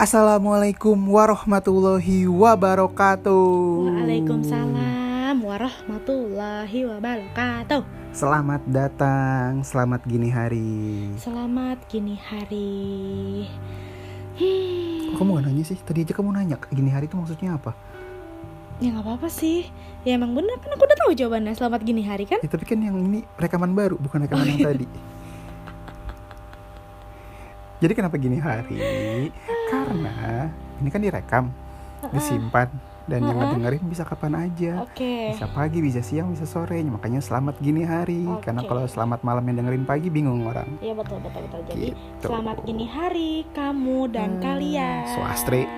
Assalamualaikum warahmatullahi wabarakatuh. Waalaikumsalam warahmatullahi wabarakatuh. Selamat datang, selamat gini hari. Selamat gini hari. Kok kamu gak nanya sih? Tadi aja kamu nanya, gini hari itu maksudnya apa? Ya nggak apa-apa sih. Ya emang bener kan aku udah tahu jawabannya. Selamat gini hari kan? Ya tapi kan yang ini rekaman baru, bukan rekaman Oh, yang iya. tadi. Jadi kenapa gini hari? Karena ini kan direkam, disimpan, dan yang ngedengerin bisa kapan aja. Oke. Bisa pagi, bisa siang, bisa sore. Makanya selamat gini hari. Karena Oke. kalau selamat malam yang dengerin pagi bingung orang. Iya betul betul betul. Jadi Gitu. selamat gini hari kamu dan Hmm, kalian. swastri.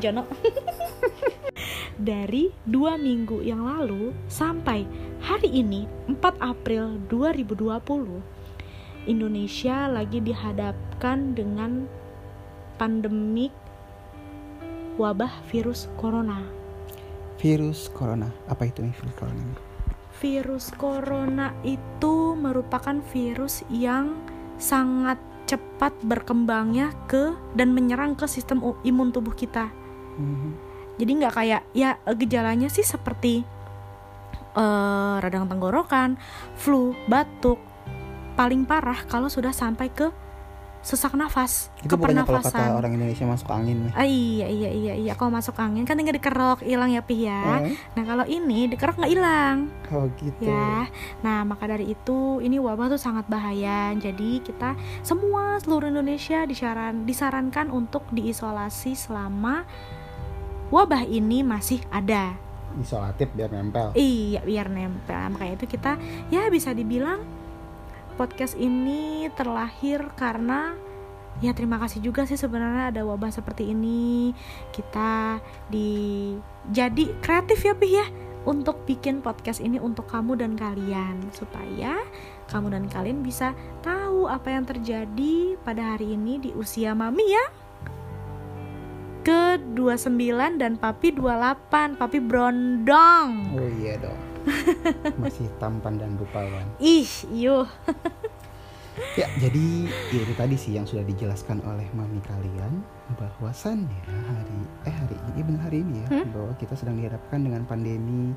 Jono. Dari dua minggu yang lalu sampai hari ini 4 April 2020 Indonesia lagi dihadapkan dengan pandemik wabah virus corona. Virus corona. Apa itu nih virus corona? Virus corona itu merupakan virus yang sangat cepat berkembangnya ke dan menyerang ke sistem imun tubuh kita. Mhm. Jadi nggak kayak ya gejalanya sih seperti eh, radang tenggorokan, flu, batuk. Paling parah kalau sudah sampai ke sesak nafas, Itu bukannya kalau kata orang Indonesia masuk angin nih. Ah, iya iya iya iya kalau masuk angin kan tinggal dikerok hilang ya Pi ya. Eh? Nah kalau ini dikerok nggak hilang Oh gitu. ya. Nah maka dari itu ini wabah tuh sangat bahaya. Jadi kita semua seluruh Indonesia disaran disarankan untuk diisolasi selama wabah ini masih ada. Isolatif biar nempel. Iya biar nempel Makanya itu kita ya bisa dibilang Podcast ini terlahir karena Ya terima kasih juga sih sebenarnya ada wabah seperti ini. Kita di jadi kreatif ya Pih ya Untuk bikin podcast ini untuk kamu dan kalian. Supaya kamu dan kalian bisa tahu apa yang terjadi pada hari ini di usia mami ya. Ke 29 dan papi 28 papi brondong. Oh iya dong. Masih tampan dan rupawan. ih yuk Ya, jadi ya itu tadi sih yang sudah dijelaskan oleh mami kalian bahwasannya hari eh hari ini benar hari ini ya Hmm? bahwa kita sedang dihadapkan dengan pandemi.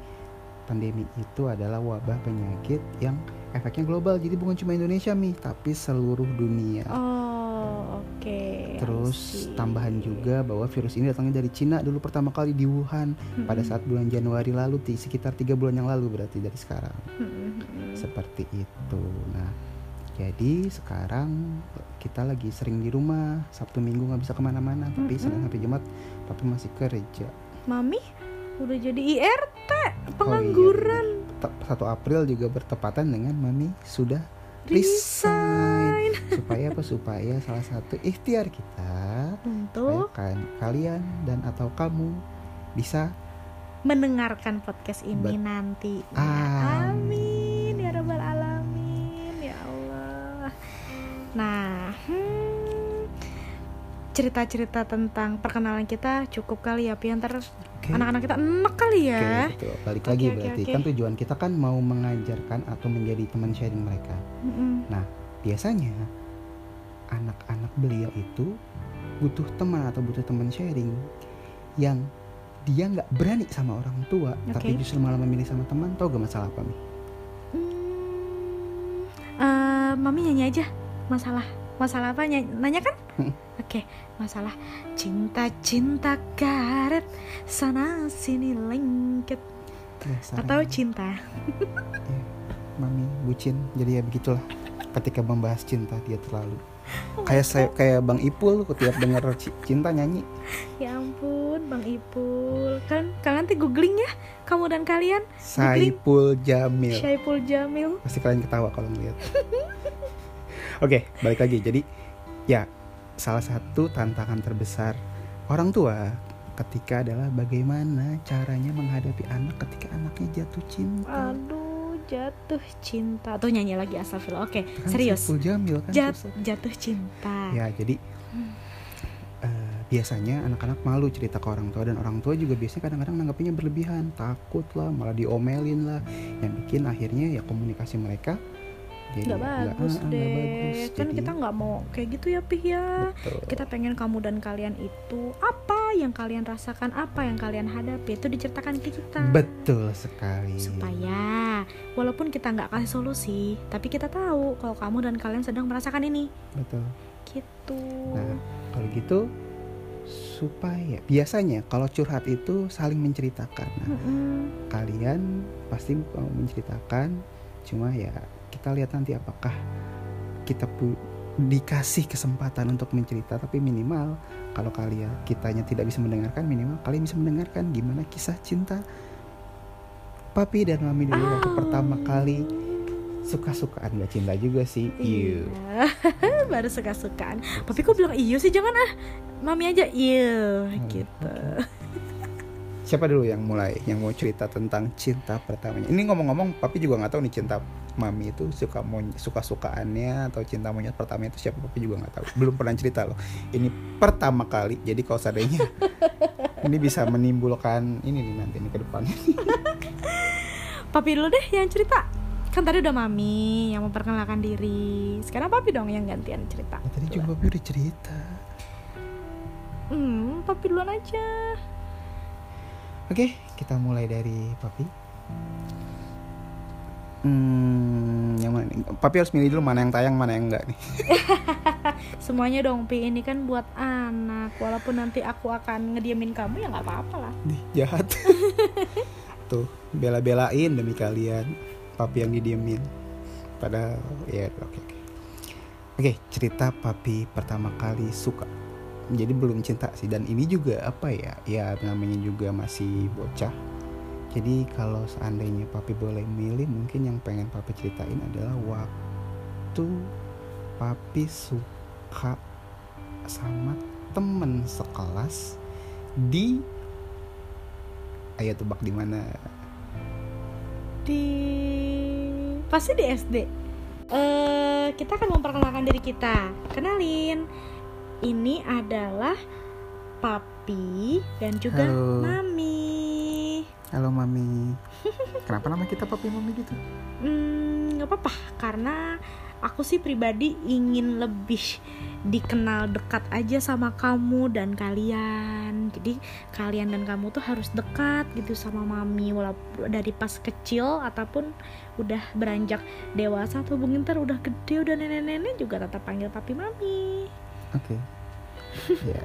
Pandemi itu adalah wabah penyakit yang efeknya global. Jadi bukan cuma Indonesia mi, tapi seluruh dunia. oh oke Terus I see. tambahan juga bahwa virus ini datangnya dari Cina dulu pertama kali di Wuhan pada Mm-mm. saat bulan Januari lalu, di sekitar tiga bulan yang lalu berarti dari sekarang. Mm-mm. Seperti itu. Nah, jadi sekarang kita lagi sering di rumah, Sabtu Minggu nggak bisa ke mana-mana, tapi Mm-mm. Senin sampai Jumat papa masih kerja. mami udah jadi IRT Oh pengangguran Te- 1 April juga bertepatan dengan mami sudah resign supaya apa? Supaya salah satu ikhtiar kita untuk kan kalian dan atau kamu bisa mendengarkan podcast ini Bet- nanti Amin. amin ya rabbal alamin ya Allah nah hmm, cerita-cerita tentang perkenalan kita cukup kali ya Pian ntar Oke. anak-anak kita enak kali ya betul. Balik Oke, lagi oke, berarti oke. kan tujuan kita kan mau mengajarkan atau menjadi teman sharing mereka. Mm-mm. Biasanya anak-anak beliau itu butuh teman atau butuh teman sharing yang dia nggak berani sama orang tua, tapi Oke. justru malah memilih sama teman. Tau gak masalah apa nih? Hmm, eh, mami nyanyi aja masalah masalah apa Ny- nanya kan Hmm. oke masalah cinta cinta karet sana sini lengket Dasar atau cinta mami bucin. Jadi ya begitulah. Ketika membahas cinta dia terlalu kayak saya kayak Bang Ipul tiap denger ci- cinta nyanyi. ya ampun bang Ipul kan kalian nanti googling ya kamu dan kalian Saipul Jamil. Syaiful Jamil pasti kalian ketawa kalau melihat. Oke, balik lagi. Jadi ya salah satu tantangan terbesar orang tua ketika adalah bagaimana caranya menghadapi anak ketika anaknya jatuh cinta. aduh jatuh cinta. Tuh nyanyi lagi astagfirullah. Oke Kan serius. Jamil kan? Jat- susah. jatuh cinta. Ya, jadi eh, biasanya anak-anak malu cerita ke orang tua dan orang tua juga biasanya kadang-kadang nanggapinnya berlebihan, takut lah, malah diomelin lah, yang bikin akhirnya ya komunikasi mereka jadi nggak bagus ah, ah, deh. nggak bagus. kan Jadi, kita nggak mau kayak gitu ya pih ya. Betul. kita pengen kamu dan kalian itu apa yang kalian rasakan apa yang kalian hadapi itu diceritakan ke kita. Betul sekali. Supaya walaupun kita nggak kasih solusi tapi kita tahu kalau kamu dan kalian sedang merasakan ini. Betul. Gitu. Nah, kalau gitu supaya biasanya kalau curhat itu saling menceritakan. Nah, Mm-mm. kalian pasti mau menceritakan, cuma ya kita lihat nanti apakah kita pu- dikasih kesempatan untuk mencerita tapi minimal kalau kalian kitanya tidak bisa mendengarkan minimal kalian bisa mendengarkan gimana kisah cinta papi dan mami dulu waktu Ah. pertama kali suka-sukaan gak cinta juga sih Iya. Iya. baru suka-sukaan tapi kok bilang iyo sih jangan ah mami aja iyo Hmm, gitu Siapa dulu yang mulai yang mau cerita tentang cinta pertamanya? Ini ngomong-ngomong, papi juga nggak tahu nih cinta mami itu suka monyet, suka sukaannya atau cinta monyet pertamanya itu siapa papi juga nggak tahu. Belum pernah cerita loh. Ini pertama kali. Jadi kalau seandainya ini bisa menimbulkan ini nih nanti nih ke depannya. papi dulu deh yang cerita kan tadi udah mami yang memperkenalkan diri sekarang papi dong yang gantian cerita Nah, tadi juga papi udah cerita. hmm papi duluan aja Oke, kita mulai dari papi. Hmm, yang mana nih? Papi harus milih dulu mana yang tayang, mana yang enggak nih. semuanya dong pi ini kan buat anak walaupun nanti aku akan ngediamin kamu ya nggak apa-apa lah Nih, jahat. Tuh, bela-belain demi kalian. Papi yang didiemin. Padahal ya oke oke. Oke, cerita papi pertama kali suka. Jadi belum cinta sih dan ini juga apa ya? Ya namanya juga masih bocah. Jadi kalau seandainya papi boleh milih mungkin yang pengen papi ceritain adalah waktu papi suka sama temen sekelas di ayo tebak di mana? Di pasti di SD eh kita akan memperkenalkan diri kita. Kenalin ini adalah papi dan juga Halo. mami halo mami. Kenapa nama kita papi mami gitu? Hmm, nggak apa-apa. Karena aku sih pribadi ingin lebih dikenal dekat aja sama kamu dan kalian. Jadi kalian dan kamu tuh harus dekat gitu sama mami. Walaupun dari pas kecil ataupun udah beranjak dewasa tuh mungkin ntar udah gede udah nenek-nenek juga tetap panggil papi mami. Oke. Ya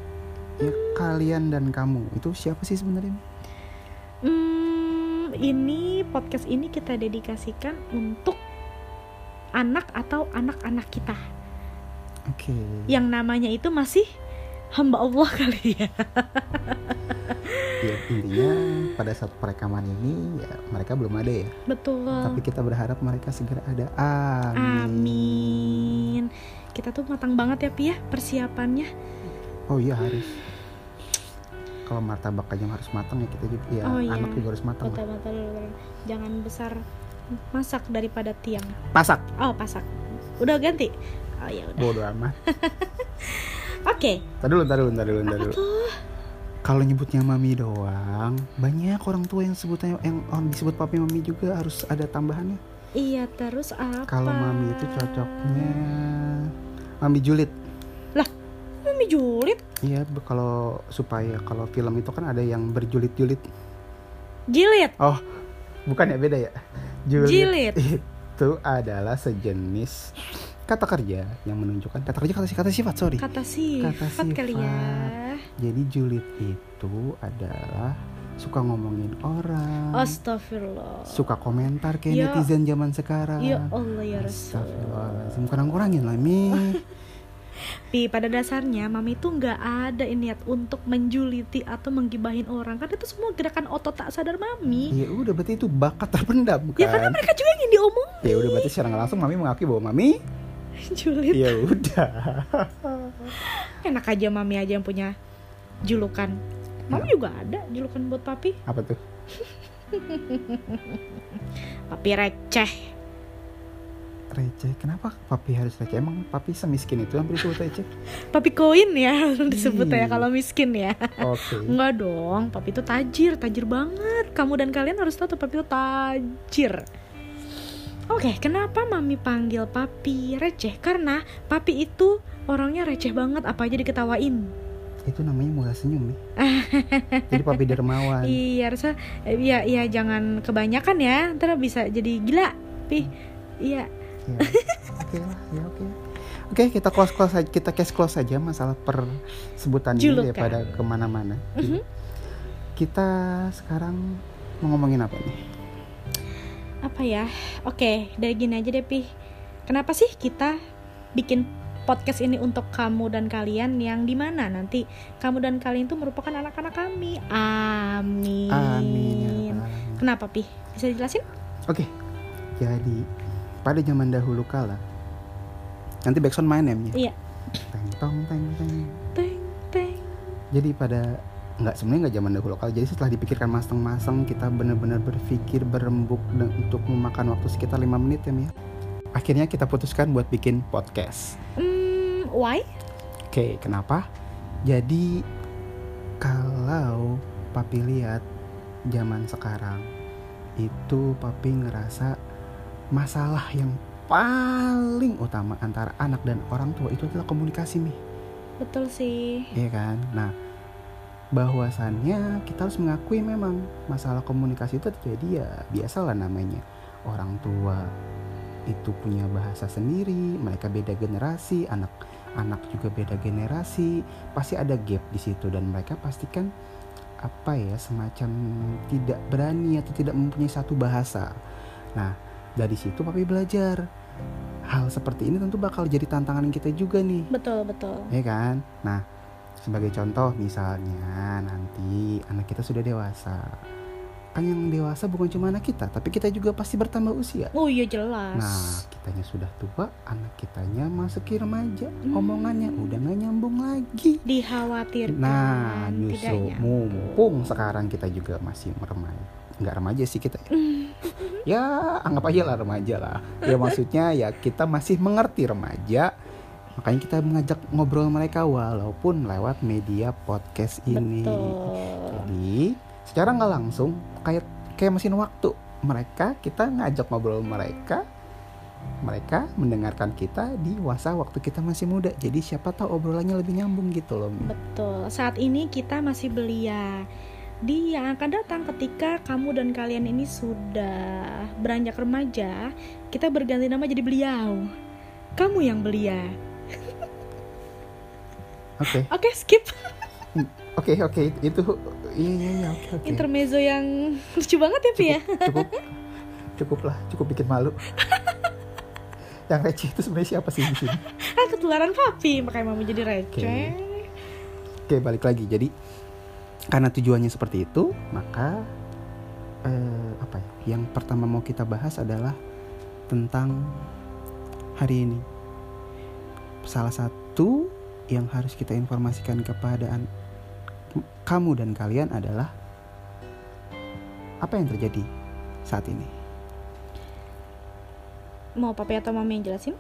ya kalian dan kamu itu siapa sih sebenarnya Hmm, ini podcast ini kita dedikasikan untuk anak atau anak-anak kita oke yang namanya itu masih hamba Allah kali ya. ya intinya pada saat perekaman ini ya mereka belum ada ya Betul. tapi kita berharap mereka segera ada amin Amin. Kita tuh matang banget ya Pi ya persiapannya. oh iya harus kalau martabak aja harus matang ya kita juga ya Oh, iya. anak juga harus matang Betul, betul, betul. Jangan besar masak daripada tiang. pasak Oh, pasak. Udah ganti. Oh ya udah. bodo amat Oke. Tadi dulu, tadi dulu, tadi dulu, tadi dulu. tuh? Kalau nyebutnya mami doang, banyak orang tua yang sebutnya yang orang disebut papi mami juga harus ada tambahannya. Iya, terus apa? Kalau mami itu cocoknya mami julid. Mami julid. Iya, kalau supaya kalau film itu kan ada yang berjulit-julit. Jilid. Oh, bukan ya beda ya. Julid, Jilid. itu adalah sejenis kata kerja yang menunjukkan kata kerja kata kata sifat sorry. Kata sifat, Kata kali ya. sifat. Jadi julid itu adalah suka ngomongin orang. Astagfirullah. suka komentar kayak Ya. netizen zaman sekarang. Ya Allah ya Rasul. Astagfirullahaladzim, kurang-kurangin lah Mi. Pi pada dasarnya mami itu nggak ada niat untuk menjuliti atau menggibahin orang kan itu semua gerakan otot tak sadar mami. ya udah berarti itu bakat terpendam Ya karena kan. mereka juga ingin diomong Ya udah berarti secara langsung Mami mengakui bahwa Mami julid. ya udah. Enak aja mami aja yang punya julukan. Mami juga ada julukan buat papi. Apa tuh? Papi receh. Receh. Kenapa papi harus receh? Emang papi semiskin itu hampir disebut receh? Papi koin ya disebut ya kalau miskin ya. Oke. Enggak dong, papi itu tajir, tajir banget. Kamu dan kalian harus tahu tuh papi itu tajir. Oke, kenapa mami panggil papi receh? Karena papi itu orangnya receh banget, apa aja diketawain. Itu namanya murah senyum nih. Jadi papi dermawan. Iya, harusnya iya iya jangan kebanyakan ya, ntar bisa jadi gila, pi. Iya. Ya, Oke lah, ya oke. Oke, kita close close aja, kita case close aja masalah per sebutan ini daripada ke mana-mana. Mhm. Kita sekarang mau ngomongin apa nih? Apa ya? Oke, dari gini aja deh, pi. Kenapa sih kita bikin podcast ini untuk kamu dan kalian yang di mana nanti kamu dan kalian itu merupakan anak-anak kami. Amin. Amin ya. Kenapa, pi? Bisa dijelasin? Oke, jadi pada zaman dahulu kala, nanti backsound main ya? Iya. Teng tong teng teng. Teng teng. Jadi pada nggak sebenarnya nggak zaman dahulu kala. Jadi setelah dipikirkan masang-masang, kita benar-benar berpikir berembuk dan untuk memakan waktu sekitar lima menit ya, Mia. Akhirnya kita putuskan buat bikin podcast. Hmm, why? Oke, kenapa? Jadi kalau papi lihat zaman sekarang itu papi ngerasa masalah yang paling utama antara anak dan orang tua itu adalah komunikasi nih, Betul sih. iya kan? Nah, bahwasannya kita harus mengakui memang masalah komunikasi itu terjadi ya biasalah namanya orang tua itu punya bahasa sendiri, mereka beda generasi, anak anak juga beda generasi, pasti ada gap di situ dan mereka pastikan apa ya semacam tidak berani atau tidak mempunyai satu bahasa. Nah, dari situ papi belajar hal seperti ini tentu bakal jadi tantangan kita juga nih Betul, betul. ya kan? Nah, sebagai contoh misalnya nanti anak kita sudah dewasa. Kan yang dewasa bukan cuma anak kita, tapi kita juga pasti bertambah usia. Oh iya jelas. Nah, kitanya sudah tua, anak kitanya masuki remaja, Hmm. omongannya udah gak nyambung lagi. Dikhawatirkan. Nah, justru mumpung sekarang kita juga masih remaja. Nggak remaja sih kita. ya. Hmm. Ya, anggap aja lah remaja lah. Ya maksudnya ya kita masih mengerti remaja. Makanya kita mengajak ngobrol mereka walaupun lewat media podcast ini. Betul. Jadi secara nggak langsung kayak kayak mesin waktu mereka kita ngajak ngobrol mereka mereka mendengarkan kita di masa waktu kita masih muda jadi siapa tahu obrolannya lebih nyambung gitu loh. Betul. Saat ini kita masih belia. Di yang akan datang ketika kamu dan kalian ini sudah beranjak remaja, kita berganti nama jadi beliau. Kamu yang belia. oke. Oke, skip. Oke oke. Itu iya iya iya oke oke. Intermezzo yang lucu banget ya, Pi ya. cukup cukup. Lah cukup bikin malu. Yang receh itu sebenarnya siapa sih di sini? Kan ketularan papi, makanya mami jadi receh. Oke balik lagi. Jadi karena tujuannya seperti itu maka eh, apa ya? Yang pertama mau kita bahas adalah tentang hari ini. Salah satu yang harus kita informasikan kepada kamu dan kalian adalah apa yang terjadi saat ini? Mau papi atau mami yang jelasin?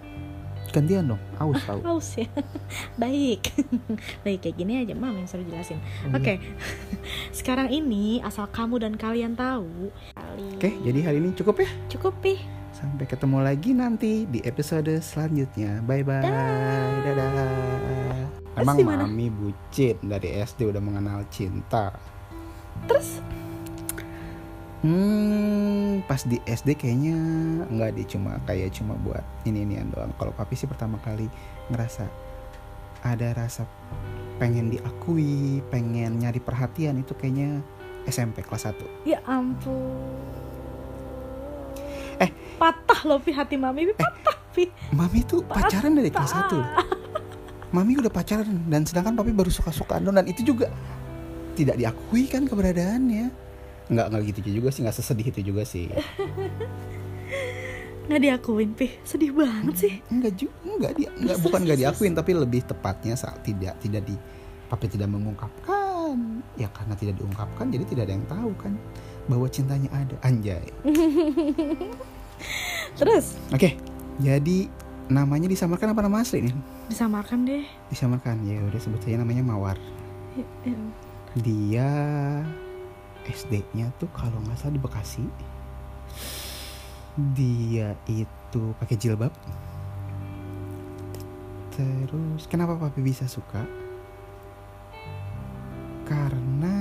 Gantian dong aus tahu Haus ya. Baik. Baik kayak gini aja mami yang suruh jelasin. Oke. Sekarang ini asal kamu dan kalian tahu. oke jadi hari ini cukup ya Cukup Pi. Sampai ketemu lagi nanti di episode selanjutnya. Bye bye. Dadah. Emang mami bucin dari SD udah mengenal cinta. Terus Hmm, pas di SD kayaknya nggak deh cuma kayak cuma buat ini inian doang. Kalau papi sih pertama kali ngerasa ada rasa pengen diakui, pengen nyari perhatian itu kayaknya SMP kelas 1. ya ampun. Eh. patah loh Pi hati mami Pi patah Pi. Mami tuh pacaran dari kelas 1 loh. Mami udah pacaran dan sedangkan papi baru suka-sukaan doang dan itu juga tidak diakui kan keberadaannya. Nggak nggak gitu juga sih, nggak sesedih itu juga sih. Nggak diakuin Pi. Sedih banget sih. Enggak juga, enggak dia, enggak bukan nggak diakuin tapi lebih tepatnya saat tidak tidak di papi tidak mengungkapkan. Ya karena tidak diungkapkan jadi tidak ada yang tahu kan bahwa cintanya ada anjay. Terus Oke, jadi namanya disamarkan apa nama asli nih? disamarkan deh. Disamarkan ya udah sebut saja namanya Mawar. Dia SD-nya tuh kalau nggak salah di Bekasi. dia itu pakai jilbab. Terus kenapa papi bisa suka? Karena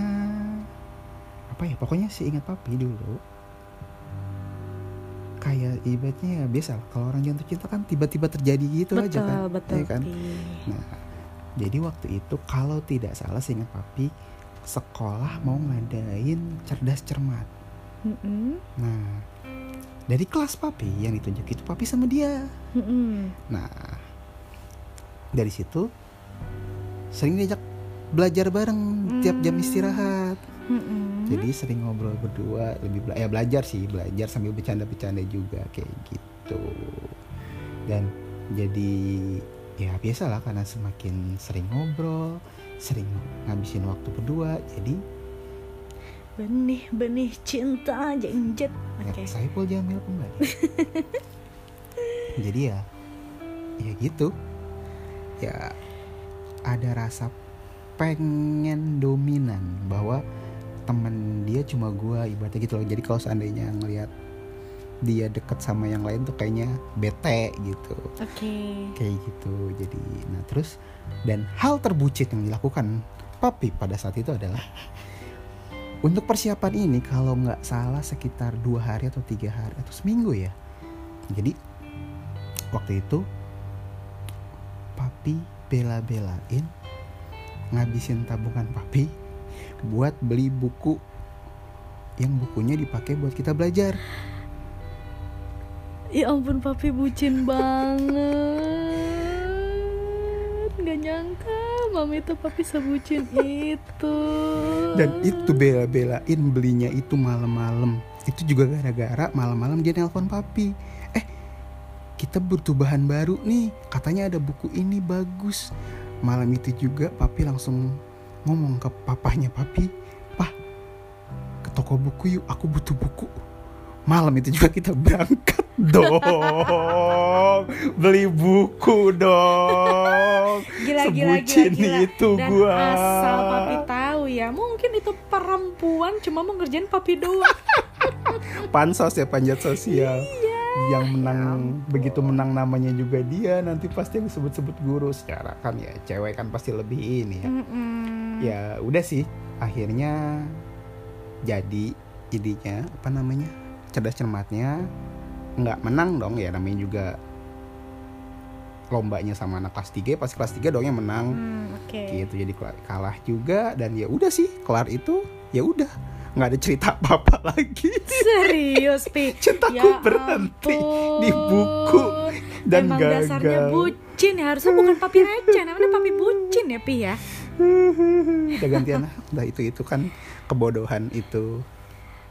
apa ya pokoknya sih ingat papi dulu kayak ibaratnya ya biasa kalau orang jatuh cinta kan tiba-tiba terjadi gitu aja betul kan betul Iya kan nah jadi waktu itu kalau tidak salah seingat papi sekolah mau ngadain cerdas cermat Mm-mm. nah dari kelas papi yang ditunjuk itu papi sama dia Mm-mm. Nah, dari situ sering diajak belajar bareng tiap jam Hmm. istirahat. Mm-mm. Jadi sering ngobrol berdua, lebih bela- ya belajar sih, belajar sambil bercanda-bercanda juga kayak gitu. Dan jadi ya biasalah karena semakin sering ngobrol, sering ngabisin waktu berdua, jadi benih-benih cinta jenjet ya, oke Saiful Jamil kembali. jadi ya, ya gitu. Ya ada rasa pengen dominan bahwa temen dia cuma gua ibaratnya gitu loh. Jadi kalau seandainya ngelihat dia deket sama yang lain tuh kayaknya bete gitu. Oke. Kayak gitu jadi nah terus dan hal terbucit yang dilakukan papi pada saat itu adalah untuk persiapan ini kalau nggak salah sekitar dua hari atau tiga hari atau seminggu ya. Jadi waktu itu papi bela-belain ngabisin tabungan papi buat beli buku yang bukunya dipakai buat kita belajar ya ampun papi bucin banget. Nggak nyangka mami tuh papi sebucin itu. Dan itu bela-belain belinya itu malam-malam. Itu juga gara-gara malam-malam dia nelpon papi. Eh kita butuh bahan baru nih. Katanya ada buku ini bagus. Malam itu juga papi langsung ngomong ke papahnya papi pah ke toko buku yuk aku butuh buku. Malam itu juga kita berangkat dong. Beli buku dong. Gila gila gila Sebucin gila. itu dan gua. asal papi tahu ya mungkin itu perempuan cuma mau ngerjain papi doang. Pansos ya panjat sosial. Iya, yang menang begitu menang namanya juga dia nanti pasti disebut-sebut guru. Secara kan ya cewek kan pasti lebih ini ya. Mm-mm. ya udah sih. Akhirnya jadi idenya apa namanya cerdas cermatnya nggak menang dong ya namanya juga lombanya sama anak kelas 3 pas kelas 3 dong yang menang. Hmm, oke. Gitu jadi kalah juga dan ya udah sih kelar itu ya udah. Nggak ada cerita apa apa lagi. Serius pi? Cintaku Ya berhenti ampun. di buku dan Emang gagal. dasarnya bucin ya harusnya bukan papi receh namanya papi bucin ya pi ya? Udah gantian lah udah itu itu kan kebodohan itu.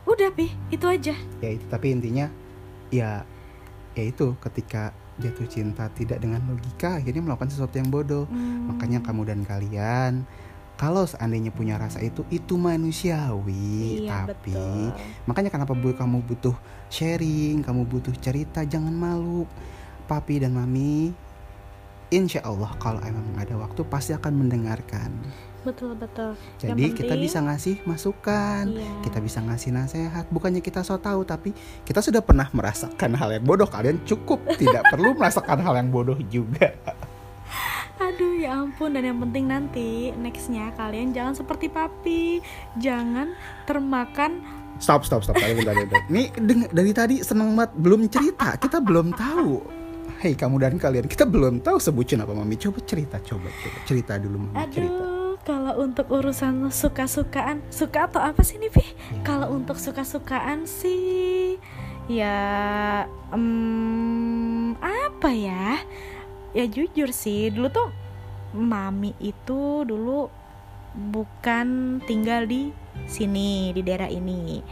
Udah pi itu aja. Ya itu tapi intinya ya ya itu ketika jatuh cinta tidak dengan logika akhirnya melakukan sesuatu yang bodoh. Hmm. makanya kamu dan kalian kalau seandainya punya rasa itu itu manusiawi. Iya tapi betul. makanya kenapa bu kamu butuh sharing kamu butuh cerita jangan malu. Papi dan mami insya Allah kalau emang ada waktu pasti akan mendengarkan betul betul. Yang jadi kita penting- bisa ngasih masukan Iya. kita bisa ngasih nasihat bukannya kita so tahu tapi kita sudah pernah merasakan hal yang bodoh. Kalian cukup tidak perlu merasakan hal yang bodoh juga. Aduh ya ampun. Dan yang penting nanti nextnya kalian jangan seperti papi. Jangan termakan. Stop stop stop. Bentar, bentar. ini dari tadi seneng banget. Belum cerita. Kita belum tahu. Hei kamu dan kalian kita belum tahu sebutin apa. Mami coba cerita coba coba. Cerita dulu mami cerita. Aduh kalau untuk urusan suka-sukaan Suka atau apa sih nih Pi? Kalau untuk suka-sukaan sih Ya em, Apa ya Ya jujur sih Dulu tuh Mami itu dulu Bukan tinggal di sini Di daerah ini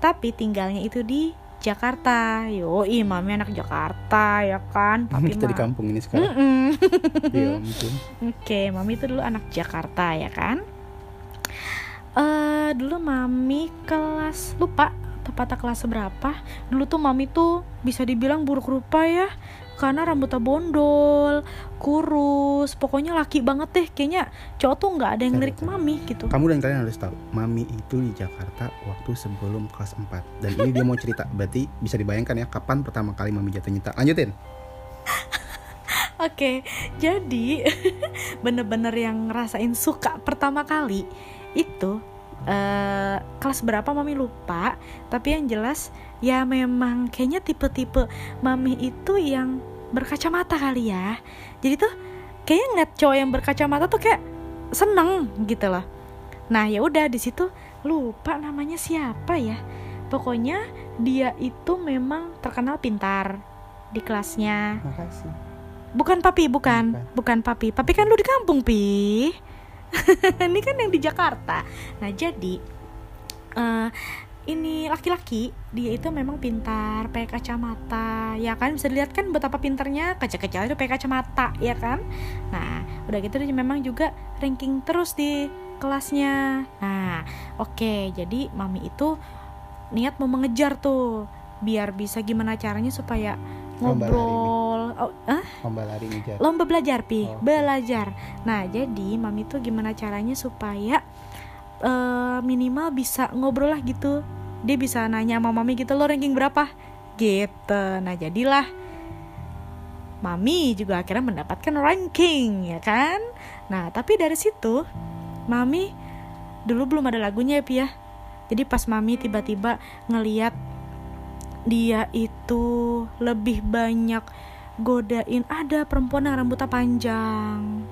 Tapi tinggalnya itu di Jakarta. Yoi mami anak Jakarta ya kan? Mami kita di mah- kampung ini sekarang. Ya ampun Oke, mami itu dulu anak Jakarta ya kan? Eh dulu mami kelas lupa tepatnya kelas berapa. Dulu tuh mami tuh bisa dibilang buruk rupa ya karena rambutnya bondol kurus pokoknya laki banget deh. Kayaknya cowok tuh nggak ada yang lirik mami gitu. Kamu dan kalian harus tahu, Mami itu di Jakarta waktu sebelum kelas 4 Dan ini dia mau cerita, berarti bisa dibayangkan ya kapan pertama kali Mami jatuh cinta Lanjutin. Oke, jadi bener-bener yang ngerasain suka pertama kali itu eh kelas berapa mami lupa, tapi yang jelas ya memang kayaknya tipe-tipe mami itu yang berkacamata kali ya. Jadi tuh kayaknya ngeliat cowok yang berkacamata tuh kayak seneng gitu loh. Nah ya udah di situ lupa namanya siapa ya. Pokoknya dia itu memang terkenal pintar di kelasnya. Makasih Bukan papi, bukan, Bukan. bukan papi. Papi kan lu di kampung, pi. ini kan yang di Jakarta. Nah jadi eh ini laki-laki dia itu memang pintar, pakai kacamata, ya kan bisa dilihat kan betapa pintarnya kecil-kecil itu pakai kacamata, ya kan? Nah udah gitu dia memang juga ranking terus di kelasnya. Nah oke jadi mami itu niat mau mengejar tuh biar bisa gimana caranya supaya Lomba lari ngobrol. Oh, ah? Lomba lari ngejar lomba belajar pi. Oh. belajar. Nah jadi mami tuh gimana caranya supaya eh, minimal bisa ngobrol lah gitu. Dia bisa nanya sama mami gitu lo ranking berapa? Gitu. Nah jadilah mami juga akhirnya mendapatkan ranking ya kan? Nah tapi dari situ mami dulu belum ada lagunya ya pi ya. Jadi pas mami tiba-tiba ngeliat dia itu lebih banyak godain ada perempuan yang rambutnya panjang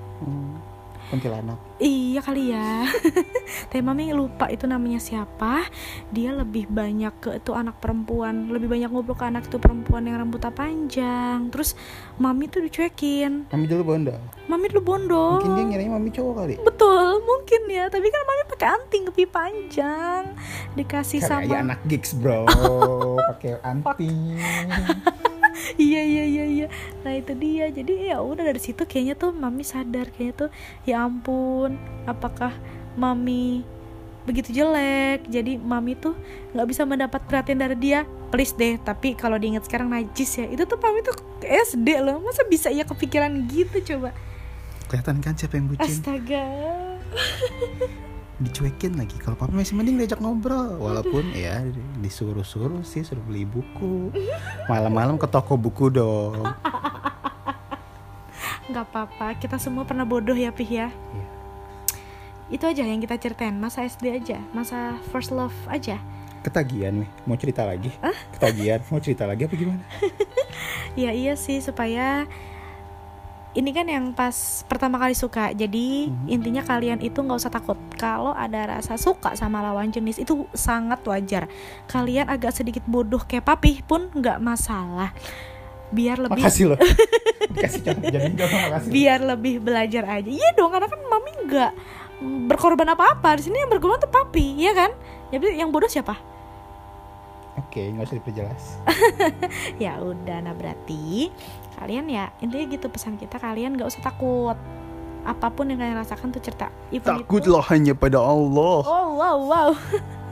Kuntilanak. Iya kali ya. Tapi mami lupa itu namanya siapa. Dia lebih banyak ke itu anak perempuan. Lebih banyak ngobrol ke anak itu perempuan yang rambutnya panjang. Terus mami tuh dicuekin. Mami dulu bondol. Mami dulu bondol. Mungkin dia ngiranya Mami cowok kali. Betul mungkin ya. Tapi kan mami pakai anting lebih panjang. Dikasih Kali sama anak gigs bro. Pakai anting. Iya iya iya iya nah itu dia. Jadi ya udah dari situ kayaknya tuh mami sadar. Kayaknya tuh ya ampun apakah mami begitu jelek? Jadi mami tuh nggak bisa mendapat perhatian dari dia. Please deh tapi kalau diingat sekarang najis ya. Itu tuh mami tuh SD loh. Masa bisa ya kepikiran gitu coba? Kelihatan kan siapa yang bucin? Astaga Dicuekin lagi. Kalau papa masih mending diajak ngobrol. Walaupun ya disuruh-suruh sih Suruh beli buku. Malam-malam ke toko buku dong. Nggak apa-apa. Kita semua pernah bodoh ya pih ya. Iya. itu aja yang kita ceritain. Masa SD aja. Masa first love aja. Ketagihan nih Mau cerita lagi? Ketagihan. Mau cerita lagi apa gimana? Ya iya sih supaya ini kan yang pas pertama kali suka. Jadi Mhm. intinya kalian itu nggak usah takut. Kalau ada rasa suka sama lawan jenis itu sangat wajar. Kalian agak sedikit bodoh kayak papi pun nggak masalah. Biar lebih Makasih loh. Dikasih contoh Jadi makasih biar lebih belajar aja. Iya dong karena kan mami nggak berkorban apa-apa. Di sini yang berkorban tuh papi ya kan? Jadi yang bodoh siapa? Oke nggak usah diperjelas. Ya udah nah berarti kalian ya intinya gitu pesan kita kalian nggak usah takut. Apa pun yang kalian rasakan tuh cerita. Even itu- Takutlah hanya pada Allah. Oh wow wow